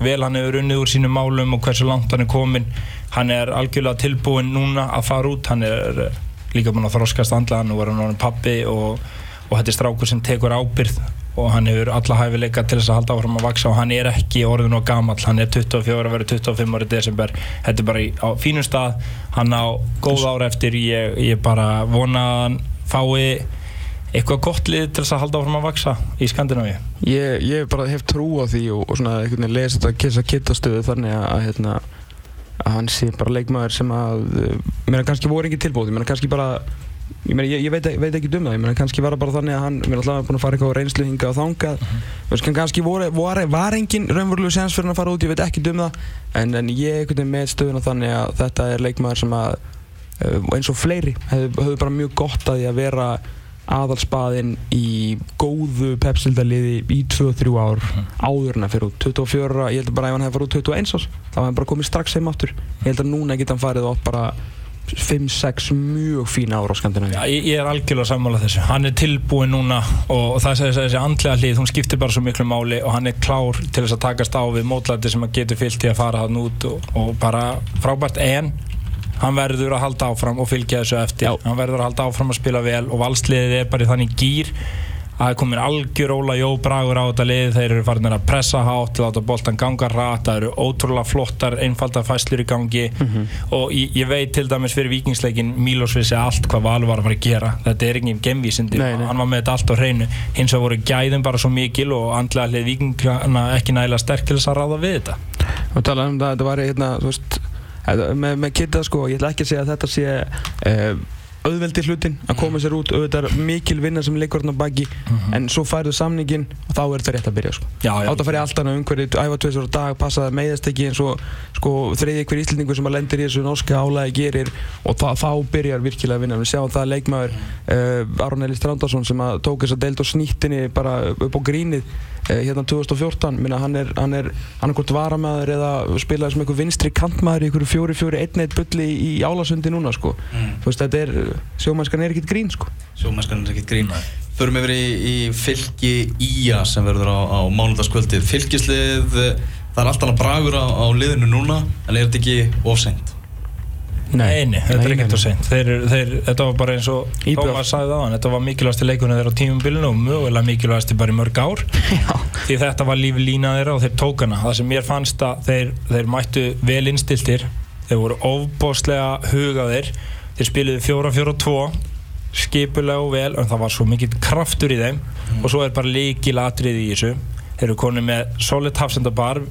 vel hann hefur unnið úr sínum málum og hversu langt hann er komin hann er algjörlega tilbúinn núna að fara út. Hann er eh, líka búinn að þroskast andlega nú er hann orðinn pappi og, og þetta er strákur sem tekur ábyrð og hann hefur alla hæfileika til þess að halda áfram að vaksa og hann er ekki orðin og gamall. Hann er 24 að vera 25 ári desember. Þetta er bara í, á fínum stað. Hann á góð ára eftir. Ég, ég bara vona að hann fái eitthvað gott lið til þess að halda áfram að vaksa í Skandinavíu. Ég, ég bara hef trú á því og, og svona einhvern veginn lesa þetta kissa kittastöðu þannig að, að, hérna, að hann sé bara leikmaður sem að uh, ég meina kannski voru ekki tilbúið, ég meina kannski bara ég, meina, ég, ég veit, veit ekki um það, ég meina kannski var það bara þannig að hann, er alltaf búin að fara eitthvað á reynslu hinga og þangað, mm -hmm. kannski voru, voru, var engin raunverulegu sens fyrir hann að fara út, ég veit ekki um það. En, en ég er með stöðuna þannig að þetta er leikmaður sem að uh, eins og fleiri, hefur hef bara mjög gott að því að vera aðalspaðinn í góðu pepsildaliði í 2-3 ár áður en að fyrir út. 24, ég held að bara ef hann hefði farið út 21 árs þá hefði hann bara komið strax heim aftur. Ég held að núna geta hann farið átt bara 5-6 mjög fína ár á Skandinavíu. Já, ég, ég er algjörlega sammála þessu. Hann er tilbúin núna og það er þessi andlega hlið, hún skiptir bara svo miklu máli og hann er klár til þess að takast á við mótlæti sem að getur fyllt í að fara hann út og, og bara frábært. En hann verður að halda áfram og fylgja þessu eftir. Já. hann verður að halda áfram að spila vel og valsliðið er bara í þannig gýr að komin algjör Óla Jó Bragur á þetta lið. Þeir eru farin að pressa hátt láta boltan ganga rætt, það eru ótrúlega flottar einfaldar fæslur í gangi. Og ég, ég veit til dæmis fyrir vikingsleikin Mílos vissi allt hvað Valur var að fara að gera. Þetta er engin gemvísindi, Nei, nei. hann var með þetta allt á hreinu. Hins vegar voru gæðin bara svo mikil og andlega hlið vikingana ekki nægilega sterk til þess að ráða við þetta. Og tala um það, þetta var hérna þú veist, með, með Kitta sko ég ætla ekki að segja að þetta sé uh, auðveldi hlutin að koma sér út. Auðvitað er mikil vinna sem leikur hérna á baki. En svo færðu samningin og þá er þetta rétt að byrja sko. Átt að fara í allt annað umhverfið, æfa tveisur á dag passa það meiðast ekki eins og sko þriði hver íslendingur sem að lendir í þessu norska álægi gerir. Og þá, þá byrjar virkilega að vinna. Við sjáum það að leikmaður uh, Aron Eli Strandarsson sem að tók þess að deild og snýttinni bara upp á grínið uh, hérna 2014 minna hann er hann hvort varamæður eða spilaði sem einhver vinstri kantmaður í einhverju fjóri fjóri í, í sko er sjómannskan er ekkert grín sko. Sjómennskan er ekkert grín Förum yfir í, í fylki Ía sem verður á, á mánudagskvöldið Fylkislið, eh, það er alltaf bragur á, á liðinu núna en er þetta ekki ofseint? Nei, nei, þetta er ekkert og seint. Þeir, þeir, Þetta var bara eins og. Tómas sagði á hann Þetta var mikilvægasti leikunni þeirra á tímubilinu og mögulega mikilvægasti bara í mörg ár. Já. því þetta var lífi lína þeirra og þeir tók hana. Það sem mér fannst að þeir, þeir mættu vel innstiltir þeir voru ofbóstlega hugaðir þeir spiluðu 4-4-2 skipulega og vel en það var svo mikill kraftur í þeim. Og svo er bara líkil atrið í þessu. Þeir eru konið með solid hafsendabar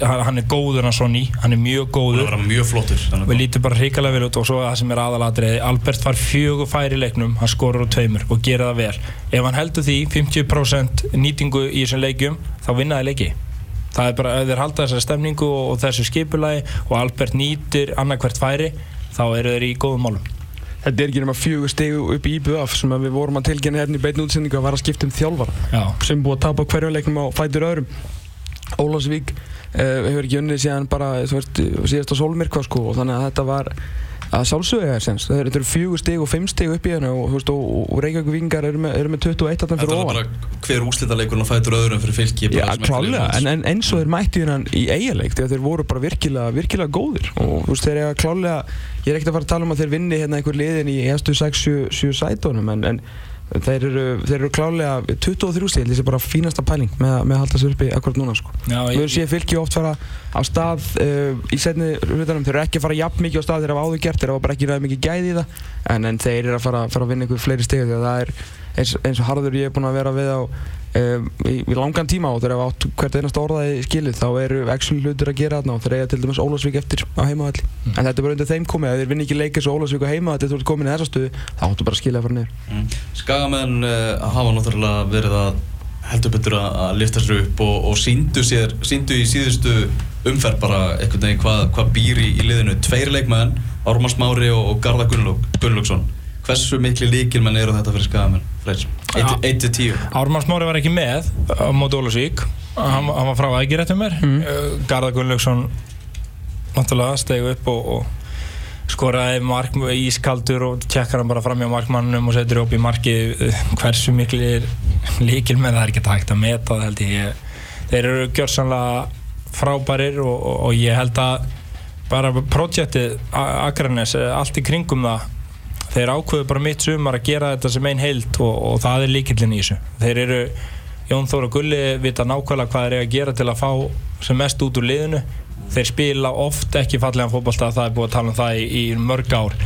hann er góður hann Sonny. Hann er mjög góður. Verður mjög flottur við að- lítum bara hrikalega vel út. Og svo það sem er aðalatriði Albert far fjögur færi í leiknum. Hann skorur úr tveimur og gera það vel. Ef hann heldur því 50% nýtingu í þessum leikjum þá vinnaði leiki það er bara, ef þeir halda þessari stemningu og, og þessu skipulagi og Albert nýtir annarkvært færi þá eru þeir í góðum málum. Þetta er ekki nema fjögur stegu upp í IBF sem við vorum að tilkynna hérna í beinu útsendingu að var að skipta um þjálfara Já, sem búið að tapa hverju leiknum á fætur öðrum. Ólafsvík uh, hefur ekki unnið síðan bara þú veist, síðast á Solmyrkva sko og þannig að þetta var að sjálfsögja þér sens þetta eru fjögur steg og fimm steg upp í hérna og, og, og Reykjavík vingar eru með, eru með 21 þarna Þetta er bara hver úslitaleikurinn og fætur öðrum fyrir fylki Já, klálega, en, en eins og þeir mætti hérna í eigaleik þegar þeir voru bara virkilega, virkilega góðir. Og þú veist, þeir eiga klálega ég er ekkert að fara að tala um að þeir vinni hérna einhver liðin í efstu 6-7 sætónum en, en þeir eru, þeir eru klálega 23 stíl, þessi bara fínasta pæling með, með að halda sér uppi akkurat núna sko. Já, Við höfum séð fylki oft fara á stað uh, í setni hlutunum, þeir eru ekki að fara jafn mikið á stað þeir hafa áður gert, þeir hafa bara ekki ræðið mikið gæði í það en, en þeir eru að fara, fara að vinna einhver fleiri stig því að það er eins, eins og harður ég er búinn að vera við á um, í, í langan tíma og þeir hafa átt hvert einasta orðaði skilið þá eru actually hlutir að gera þarna og þeir eiga til dæmis Ólafsvík eftir á heimavalli en þetta er bara undir þeim komið, ef þeir vinna ekki leikir svo Ólafsvík á heimavalli þú ert komin í þessa stöðu þá áttu bara að skilja að fara niður Mm. Skagamenn uh, hafa náttúrulega verið að heldur betur að, að lifta sér upp og, og síndu, sér, síndu í síðustu umferð bara veginn hvað, hvað býr í, í liðinu. Tveir leikmenn, Ármann Smári og, og Garðar Gunnlaug, Gunnlaugsson. Hversu mikli líkilmenn eru þetta fyrir Skagamenn? Freyr, 1-10. Ármann Smári var ekki með á móti Ólasvík hann, hann var frá eftir mér Mm. mm. Garðar Gunnlaugsson náttúrulega stegu upp og, og skoraði mark ískaldur og tjekkar hann bara fram hjá markmannum og setur upp í markið hversu miklu líkil með það er ekki takt að meta það held ég þeir eru gjörsanlega frábærir og, og, og ég held að bara projektið Akranes, allt í kringum það þeir ákveðu bara mitt sumar að gera þetta sem einn heild og, og það er líkillin í þessu. Þeir eru, Jón Þór og Gulli vita nákvæmlega hvað þeir eru að gera til að fá sem mest út úr liðinu. Þeir spila oft ekki fallega fótballta það er búið að tala um það í, í mörg ár.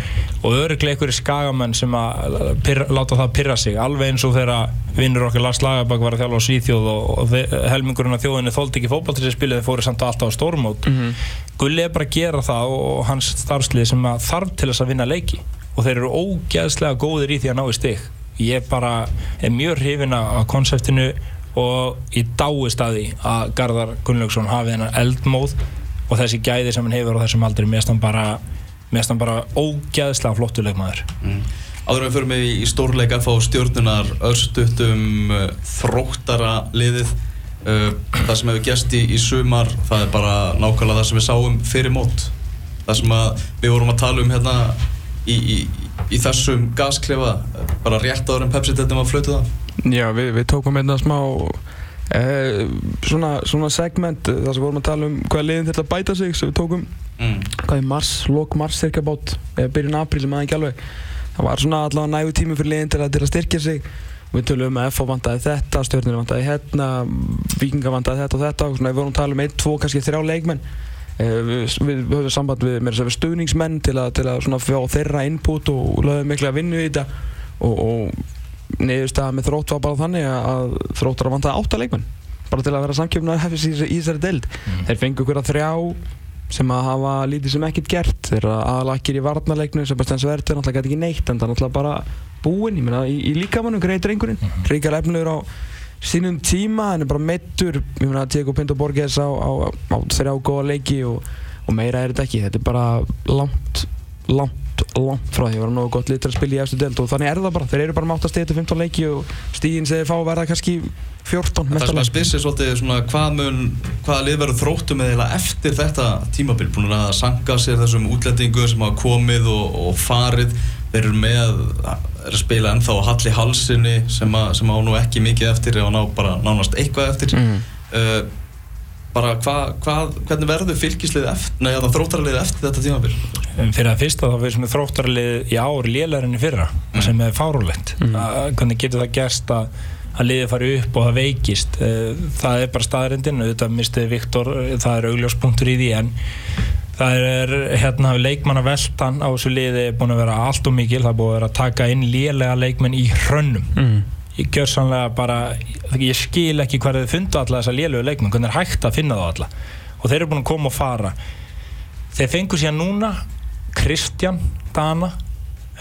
Og öruglega einhverju skagamenn sem að pyrra, láta það pyrra sig alveg eins og þegar vinnur okkar Lars Lagerbakk var að þjálfa á Svíþjóð og, og helmingurinn af þjóðinni þóldi ekki fótballta sem spilið þeir fóru samt alltaf á stórmót. Gulli er bara að gera það og, og hans starfslið sem þarf til þess að vinna leiki og þeir eru ógeðslega góðir í því að ná í stig. Ég bara er mjög hrifin af konseptinu og ég dáist að því að Garðar Gunnlaugsson hafi þennan eldmóð og þessi gæði sem hann hefur á þessum aldri. Mér stann bara, mér stann bara ógeðslega flottu leikmaður. Mm. Áður við förum við í stórleik að fá stjórnunar örstuttum uh, þróttara liðið. Uh, það sem hefur gæst í, í sumar það er bara nákvæmlega það sem við sáum fyrir mót. Það sem við vorum að tala um hérna í, í, í þessum gasklefa bara rétt áður en Pepsi þetta var að flötu það Já, við, við tókum einna smá eh, svona, svona segment þar sem vorum að tala um hvað liðin til að bæta sig sem við tókum, mm. hvað í mars, lok mars cirka bát, eða byrjun apríl, maður ekki alveg. Það var svona allavega nægu tími fyrir liðin til að, til að styrkja sig. Við tölum um að FH vantaði þetta, stjórnir vantaði hérna vikinga vantaði þetta og þetta og svona við vorum að tala um einn, tvo, kannski þrjá leikmenn við, við, við höfum samband við, við stuðningsmenn til að, til að fá þeirra input og lögum mikla vinnu í þetta. Og, og niðurstaða með þrótt var bara þannig að, þróttar að vantaði átta leikmenn bara til að vera samkjöfnaður hefðis í, í þessari deild. Þeir fengu ykkur að þrjá sem að hafa lítið sem ekkert gert. Þeir eru aðalakkir í varnarleiknu Sebastian Svertur náttúrulega gæti ekki neitt en það er náttúrulega bara búinn. Í, í líkamannum greið drengurinn. Mm Ríkar efnilegur á sínum tíma hann er bara meittur ég meina Diego Pinto Borges á, á, á þrjá góða leiki og, og meira er þetta ekki. Þetta er bara langt langt, langt frá því. Að vera nógu gott lið til að spila í eftir deild og þannig er það bara. Þeir eru bara mátt að stegi 15 leiki og stíginn sem þeir fá verða kannski 14 það sem að mestalega. spyrst er svolítið svona hvað mun hvaða lið verður þróttum eða eftir þetta tímabil? Búin að sanga sér þessum útlendingum sem hafa komið og, og farið þeir eru með er að spila ennþá á Halli Halsinni sem, að, sem á nú ekki mikið eftir og ná bara nánast eitthvað eftir. Mhm. uh, bara hvað hva, hvernig verður fylgislið eftir nei, það þróttarlið eftir þetta tímabil? Um, fyrir að fyrsta þá mér þróttarlið í ár lélærinni fyrra sem er fárulegt mm. hvernig getur það gerst að, að liðið fari upp og það veikist? Eh, það er bara staðrindin auðvitað mistið Viktor, eh, það er augljóspunktur í því en það er hérna leikmanna veltan á þessu liði búin að vera allt og mikil, það er búin að vera að taka inn lélega leikmenn í hrönnum. Mm. ég gjör sannlega bara ég skil ekki hvað þið fundu alla þessa lélegu leikmenn. Hvernig er hægt að finna þá alla? Og þeir eru búin að koma og fara. Þeir fengu síðan núna Kristján Dana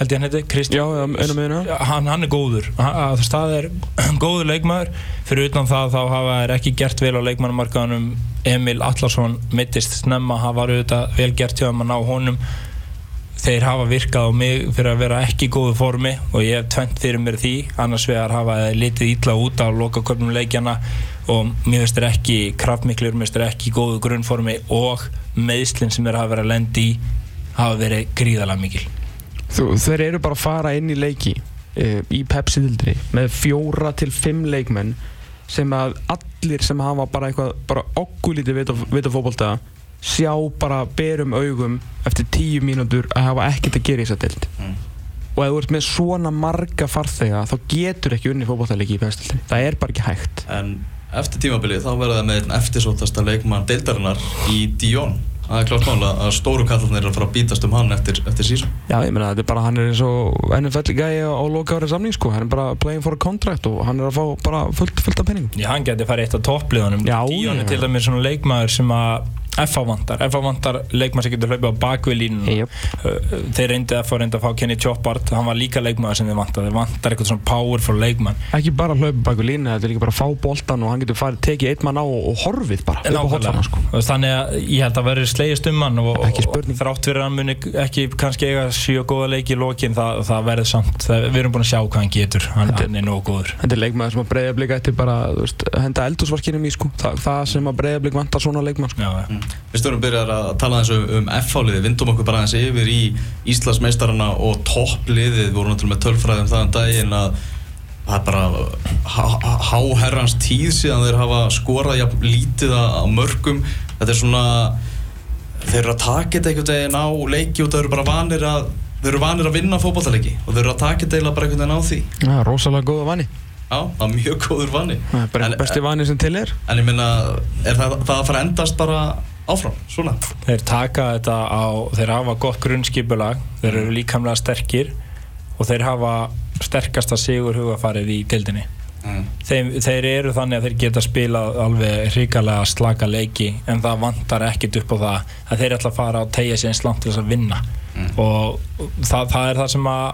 held ég hann heiti Já, Kristján hann, hann er góður. Hann, að það er góður leikmaður. Fyrir utan það þá hafa þær ekki gert vel á leikmannumarkaðunum Emil Allarsson mittist snemma hafa auðvitað vel gert hjá að ná honum. Þeir hafa virkað á mig fyrir að vera ekki í góðu formi og ég hef tvent fyrir mér því. Annars vegar hafa litið ítla út á lokaköpnum leikjana og mér finnst þeir ekki kraftmiklur, mér finnst þeir ekki í góðu grunnformi og meðslinn sem þeir hafa verið að lendi í hafa verið gríðalega mikil þeir eru bara að fara inn í leiki uh, í Pepsi-dildri með fjóra til fimm leikmenn sem að allir sem hafa bara eitthvað bara okkulítið vita, vita fótbolta sjá bara berum augum eftir tíu mínútur að hafa ekkert að gera í þessa dild Mm. og ef þú ert með svona marga farþega þá getur ekki unni fókbóttalegi í bestildinni það er bara ekki hægt. En eftir tímabilið þá verða það með einn eftirsótasta leikmann deildarinnar í Dion Það er klart mála að stóru kallarnir er að fara að bítast um hann eftir, eftir sísón Já, ég meina, þetta er bara, hann er eins og NFL gæi á, á loka árið samning, sko, hann er bara playing for a contract og hann er að fá bara fullt, fullt af penning. Já, hann geti farið eitt af toppliðunum. Er til dæmis svona leikmaður sem að FH vantar, FH vantar leikmaður sem getur hlaupið á bakvið línuna. Jöp. Uh, þeir reyndi FH reyndi að fá Kenny Choppart hann var líka leikmaður sem þeir vantar þeir vantar eitthvað svona powerful leikmann Ekki bara hlaupa baku línu, þetta er líka bara að fá boltan og hann getur farið, tekið eitt mann á og, og horfið bara upp á hotfana, sko. Þannig að ég held að verður slegist um hann og, og þrátt fyrir að hann muni ekki kannski eiga sjö góða leiki í lokin það, það verður samt, það, við erum búin að sjá hvað hann getur. Hann, Þetta- hann er nógu góður Við stöðum byrjar að tala aðeins um, um F-fáliði, vindum okkur bara aðeins yfir í Íslandsmeistarana og toppliðið, við vorum náttúrulega með tölfræðum það um daginn að það er bara há- há- háherrans tíð síðan þeir hafa skorað jafn lítið að mörgum. Þetta er svona þeir eru að taka þetta einhvern veginn á leiki og þeir eru bara vanir að þeir eru vanir að vinna fótballtaleiki og þeir eru að taka þetta eiginlega bara einhvern veginn á því. Já, rosalega góða vanni. Já, það er mjög góður vanni Það er bara besti vanni sem til er. En ég minna, er það, það að fara endast bara áfram, svona? Þeir taka þetta á, þeir hafa gott grunnskipulag, þeir eru líkamlega sterkir og þeir hafa sterkasta sigur hugafarið í tildinni. Mm. Þeir, þeir eru þannig að þeir geta spilað alveg hrikalega slaka leiki en það vantar ekkit upp á það að þeir ætla að fara og tegja sér eins langt til þess að vinna Mm. og það, það er það sem að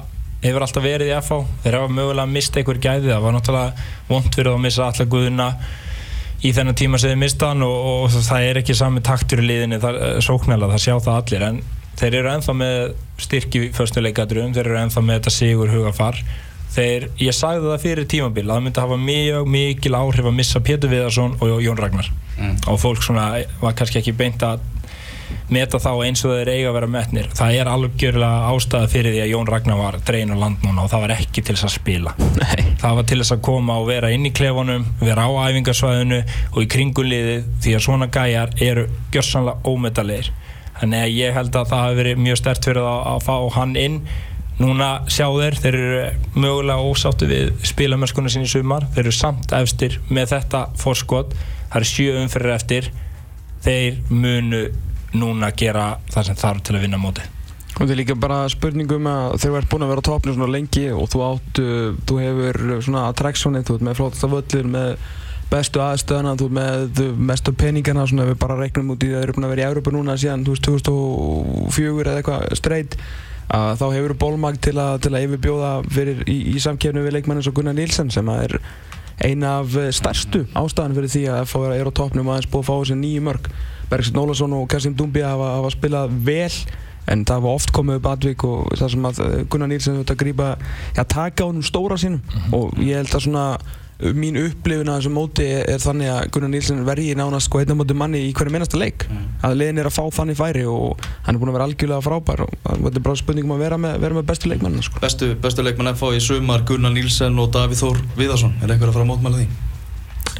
hefur alltaf verið í FH þeir hafa mögulega mistað einhver gæði það var náttúrulega vond fyrir að missa alla guðuna í þennan tíma sem þeir mista hann og, og það er ekki sami taktur í liðinni það, sóknarlega, það sjá það allir en þeir eru ennþá með styrki fyrstuleikadrum, þeir eru ennþá með þetta sigur hugafar þeir, ég sagði það fyrir tímabil að það myndi hafa mjög mikil áhrif að missa Pétur Viðarsson og Jón Ragnar Mm. og fólk svona var kannski ekki beint að meta þá eins og þeir eiga að vera metnir. Það er algjörlega ástæða fyrir því að Jón Ragnar var dregin á land núna og það var ekki til þess að spila. Nei. það var til þess að koma og vera inn í klefunum vera á æfingarsvæðinu og í kringuliði því að svona gæjar eru gjörsanlega ómetalegir þannig að ég held að það hafi verið mjög stert fyrir það að fá hann inn. Núna sjá þeir, þeir eru mögulega ósáttu við spilamörskunni sinni í sumar. Þeir eru samt efstir með þetta forskot, það eru sjö umfyrir eftir. Þeir munu núna gera það sem þarf til að vinna móti Og þetta er líka bara spurningum að þegar þú ert búinn að vera á topnum svona lengi og þú átt, uh, þú hefur svona attractionið, þú ert með flottasta völlir, með bestu aðstöðana, þú með uh, mestu peningana, svona ef við bara reiknum út í að þeir eru búin að vera í Európa núna síðan, þú veist, 2004 eða eitthvað straight, að þá hefur þú bólmag til að, til að yfirbjóða fyrir, í, í samkefni við leikmann eins og Gunnar Nílsen sem að er eina af uh, stærstu ástæðan fyrir því að FH er á topnum og aðeins búið að fá þessi nýju mörg. Bergsson Ólason og Kassim Dumbi hafa, hafa spilað vel en það var oft komið upp aðvík og það sem að eh, Gunnar Nílsen þetta grípa já, taka á hennum stóra sínum og ég held að svona mín upplifun að þessu móti er, þannig að Gunnar Nílsen verði nánast sko einna móti manni í hverju minnasta leik Mm. að liðin er að fá þannig færi og hann er búinn að vera algjörlega frábær og það er bara spurning um að vera með, vera með bestu leikmann sko. Bestu, bestu leikmann FH í sumar Gunnar Nílsen og Davíð Þór Viðarsson Er einhver að fara að mótmæla því?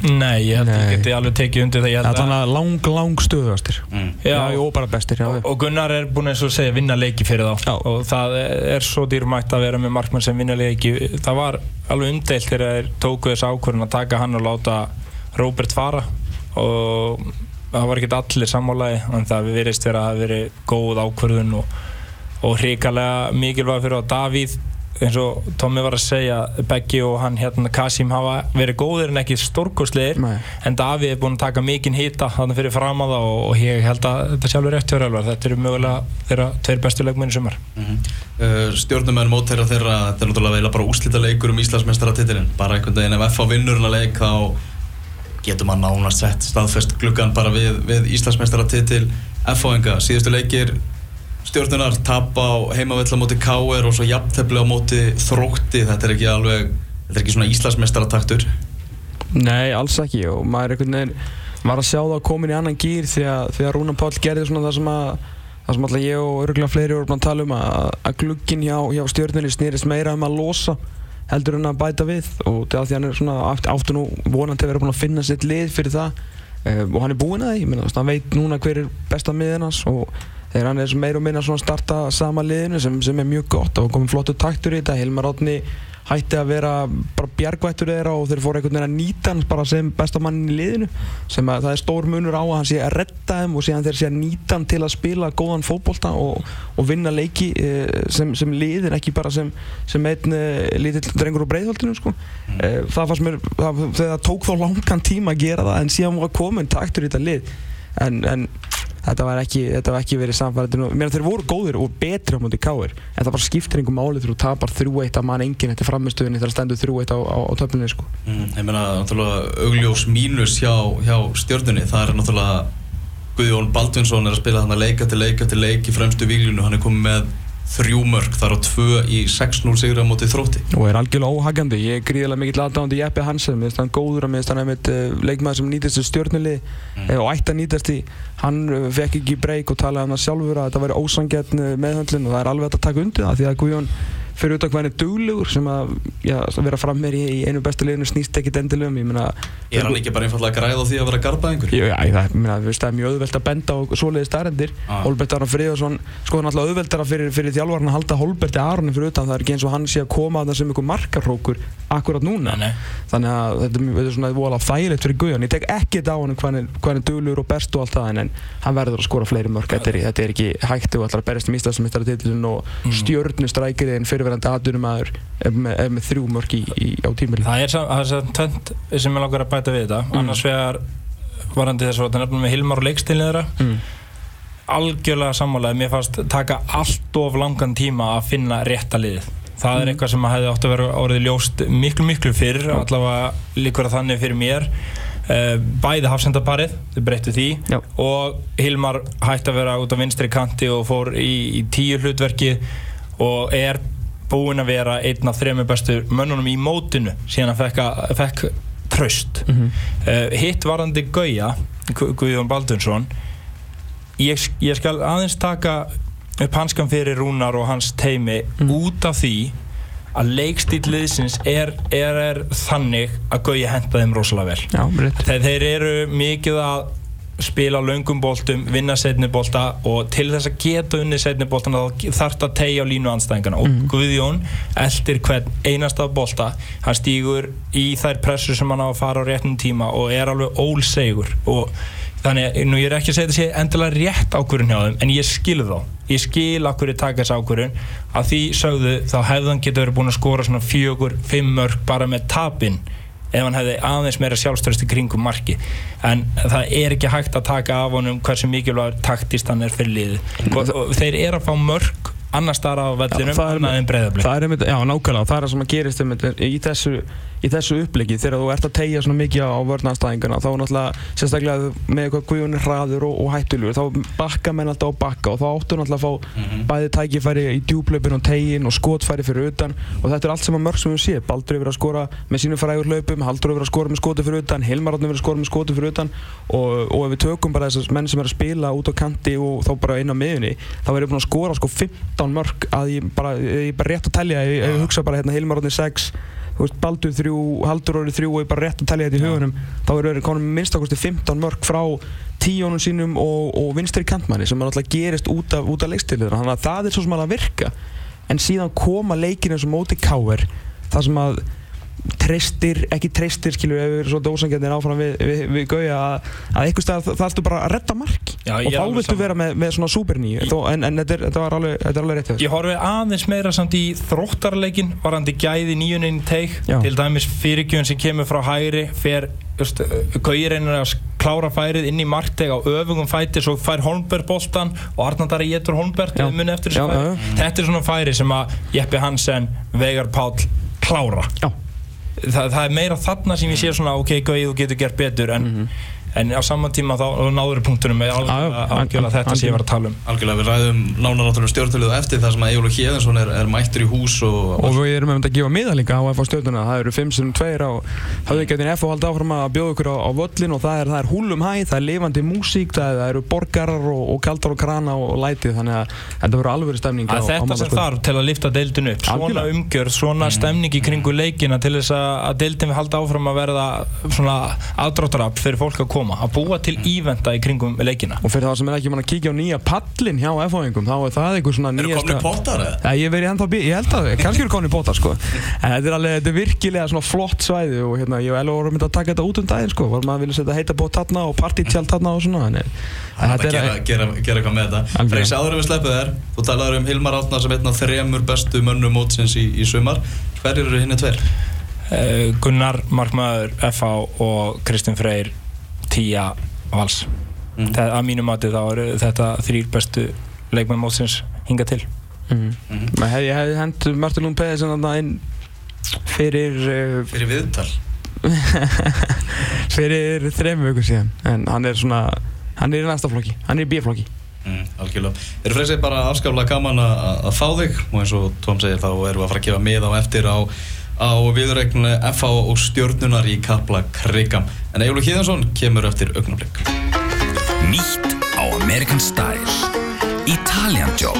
Nei, ég held að ég geti alveg tekið undir það Það er þannig að lang, lang stöðastir Mm. Já, já, jú, bara bestir já, og, og Gunnar er búinn eins og segja vinna leiki fyrir þá. Já. og það er svo dýrmætt að vera með markmann sem vinna leiki. Það var alveg umdeilt þegar þeir tóku þess ákvörðun að taka hann og láta Robert fara. Og það var ekkert allir sammálaði en það virðist vera að það hafi verið góð ákvörðun og, og hrikalega mikilvæg fyrir að Davíð eins og Tommi var að segja Beggi og hann hérna Kasim hafa verið góðir en ekki stórkostlegir. Nei. en Davíð er búinn að taka mikinn hýta þannig fyrir fram að það og, og ég held að þetta sjálfur rétt hjá Rælvar, þetta eru mögulega þeirra tveir bestu leikmenn í sumar. Mm uh, stjórnumenn mótherra þeirra þetta er náttúrulega veila bara úslita leikur um Íslandsmeistaratitilinn. Bara einhvern veginn ef FH vinnur hana leik þá getur maður nánast sett staðfest gluggan bara við, við Íslandsmeistaratitil FH-enga, síðustu leikir stjórnunar tap á heimavella móti KR og svo jafntefli á móti þrótti, þetta er ekki alveg þetta er ekki svona Íslandsmeistarataktur. Nei, alls ekki. Og maður einhvern veginn var að sjá það komin í annan gýr því að, því að Rúna Páll gerði svona það sem að það sem alltaf ég og örgulega fleiri voru búin að tala um að, að glugginn hjá, hjá stjórnunni snýrist meira um að losa heldur en að bæta við. Og það því hann er svona átt, áttu nú vonandi að vera búin að finna sitt lið fyrir það. Um, og hann er búinn að því, hann veit núna hver er besta miðin hans og þegar hann er meir og minna svona að starta sama liðinu sem, sem er mjög gott og komið flottu taktur í þetta Hilmar Átni hætti að vera bara bjargvættur þeirra og þeir fóru einhvern veginn að nýta hans bara sem bestamann í liðinu sem að það er stór munur á að hann sé að redda þeim og síðan þeir sé að nýta hann til að spila góðan fókbólta og, og vinna leiki eh, sem, sem liðin ekki bara sem, sem einn uh, lítill drengur úr breiðhaldinu sko. mm. uh, það fannst mér, það, það tók þá langan tíma að gera það en síðan var komin taktur í þetta lið en, en þetta var ekki, þetta var ekki verið samfærið mér þeir voru góðir og betri á mútið káir en það bara skiptir einhver máli þegar þú tapar 3-1 að mann enginn eftir framistöðunni þegar það stendur 3-1 á, á, á töflunni sko. mm, ég meina náttúrulega augljós mínus hjá, hjá stjórnunni það er náttúrulega Guðjón Baldvinsson er að spila þannig að leika til leika til leik í fremstu výglunu, hann er komið með þrjú mörg, þar á tvö í 6-0 sigra motið þrótti. Og er algjörlega óhagandi, ég er gríðilega mikill aðdáðandi Jeppe Hansen, mér finnst hann góður að mér finnst hann einmitt uh, leikmaður sem nýtist í stjórnuli mm. uh, og ætti að nýtast í, hann uh, fekk ekki breyk og talaði um það sjálfur að þetta væri ósangjarn meðhöndlun og það er alveg að taka undir það því að Guðjón fyrir út hann er duglegur sem að, já, að vera fram með í, í einu bestu liðinu snýst ekkit endilum ég meina Er hann ekki bara einfallega að græða því að vera garbaðingur? Já, ég meina, það er mjög auðvelt að benda á svoleiði starrendir ah. Holbert Aron Fríðarsson sko hann alltaf auðveldara fyrir, fyrir þjálfvarn að halda Holberti Aronin fyrir utan það er ekki eins og hann sé að koma að það sem einhver markarrókur akkurat núna nei, nei. þannig að þetta, þetta er svona volað þægilegt fyrir Guðjón ég tek ekkert á hann er duglegur og best og allt það en, hann verður að skora fleiri mörg þetta er, þetta er ekki hægt og alltaf berist um Íslandsmyndartitlun og mm. stjörnustrækirinn fyrirverandi aðdunumæður með, með þrjú mörg í, í, á tímili Það er svona tönd sem ég langar að bæta við þetta mm. annars vegar varandi þess að nefnum með Hilmar og leikstilni þeirra mm. algjörlega sammálaði mér fannst taka allt of langan tíma að finna rétta liðið það mm. er eitthvað sem hefði átt að vera orðið ljóst miklu miklu fyrr allavega líkur að þannig fyrir mér uh, bæði hafsendaparið þau breyttu því Já. og Hilmar hætti að vera út á vinstri kanti og fór í, í tíu hlutverki og er búinn að vera einn af þrejum bestu mönnunum í mótinu síðan að fekk, fekk tröst mm -hmm. uh, hitt varandi Gauja Guðjón Baldunsson ég, ég skal aðeins taka upp hanskan fyrir Rúnar og hans teimi mm. út af því að leikstíliðsins er, er, er þannig að Gauja henda þeim rosalega vel Já, þeir, þeir eru mikið að spila löngum bóltum, vinna setnibólta og til þess að geta unni setnibóltana þá þarf það að tegja á línu anstæðingana og mm. Guðjón eldir hvern einasta bólta, hann stýgur í þær pressur sem hann á að fara á réttum tíma og er alveg ólsegur. Og þannig, nú ég er ekki að segja þetta sé endilega rétt ákvörðun hjá þeim en ég skil þá, ég skil ákvörðu taka þess ákvörðun. Að því sögðu þá hefðan getur verið búin að skora svona fjögur, fimm mörg bara með tapinn ef hann hefði aðeins meira sjálfstörst í kringum marki en það er ekki hægt að taka af honum hversu mikilvæg taktist hann er fyrir liði og, og þeir eru að fá mörg annar starf á vellinum annað en breyðabli það er einmitt, já nákvæmlega, það er það sem að gerist einmitt í þessu, í þessu uppliki þegar þú ert að tegja svona mikið á vörnanstæðinguna þá er náttúrulega, sérstaklega með eitthvað guðunir hraður og, og hættulur þá bakka menn alltaf á bakka og þá áttu náttúrulega að fá mm -hmm. bæði tækifæri í djúblöpun og tegin og skotfæri fyrir utan. Og þetta er allt saman mörg sem við séum Baldur hefur verið að skora með sínum frægur löpum Haldur hefur verið að skora með skoti fyrir utan Hilmar hefur verið að skora með skoti fyrir utan. Og, og ef við tökum bara þessar menn sem er að spila út á kanti og þá bara inn á miðunni þá er við búin að skora sko 15 mörg að ég bara, ég bara rétt að tellja ef ég hugsa bara hérna Hilmar átni 6 Baldur 3, Haldur átni 3 og ég bara rétt að tellja þetta í hugunum þá er við konum minnstakosti 15 mörg frá tíónum sínum og, og vinstri kantmanni sem er alltaf gerist út af, af leikstilinu þannig að það er svo sem að virka. En síðan koma leikinu sem móti káer það sem að treystir, ekki treystir skilur ef við erum svona ósangjarnir áfram við, við, við Gauja að, að einhvers stað það ættu bara að redda mark Já, og þá viltu vera með, með svona super nýju en, en þetta, er, þetta var alveg, þetta alveg rétt Ég horfi aðeins meira samt í þróttarleikin varandi gæði nýjuninn teik. Til dæmis fyrirgjöðun sem kemur frá hægri fer, Gauja reynir að klára færið inn í markteg á öfungum fæti svo fær Holmberg bóltan og Arnaldari getur Holmberg þetta er svona færi sem að Jeppe Hansen, Veigar Pál klára. Já það, það er meira þarna sem ég sé svona ok, gauð, þú getur gert betur en, mm -hmm. En á saman tíma þá náður punktunum með algjörlega þetta sem ég var að tala um. Algjörlega, við ræðum nánar stjórntöluðu eftir það sem að Egil Hjeðinsson er, er mættur í hús og, og við erum um að gefa miðalinga á FH stjórnuna. Það eru 5-2 á höfðugjætin FH haldi áfram að bjóða ykkur á, á völlin og það er, það er húlum hæ, það er lifandi músík það, það eru borgarar og, og kaldar og krana og lætið þannig að þetta verður alveg stemning á, Þetta sem þarf til að lifta deildin upp. Svona umgjörð, svona mm. stemning í kringu leikina til þess að deildin við haldi áfram að verða svona aðdráttarab fyrir fólk að koma að búa til íventa í kringum leikina Og fyrir það sem er ekki mann að kíkja á nýja pallin hjá FH-ingum þá er það einhver svona Eru nýjasta komni pottar eða? Já, ég verið ennþá bí, ég held að, kannski eru komin í bóta sko En þetta er alveg, þetta er virkilega svona flott svæði og hérna, ég og Elo vorum myndið að taka þetta út um daginn sko Var maður vilja setja heita bót þarna og partítjald þarna og svona En, en Það er að gera, gera, gera eitthvað með þetta. Freysi, áður við sleppum þér Þú talaður um Hilmar Átnar sem einn af þremur bestu mönnum mótsins í, í sumar Hver eru hinni tveir? Eh, Gunnar Markmaður FH og Kristinn Freyr Tía Vals. Mm. Það, að mínu mati þá eru þetta þrýr bestu leikmenn mótsins hinga til. Mm. Mhm. Maður hefði, ég hefði hendt Martin Lund Pedersen þarna inn fyrir, uh, Fyrir viðtal. fyrir þrejum viku síðan. En hann er svona, hann er í næsta flokki, hann er í B-flokki. Mm, Algjörlega. Þeir Freysi bara afskaplega gaman að, að fá þig? Og eins og Tom segir þá erum við að fara að gefa mið á eftir á á viðregninu FH og stjórnunar í Kapla Krikam en Egilur Híðansson kemur eftir augnablik. Nýtt á American Style. Italian Job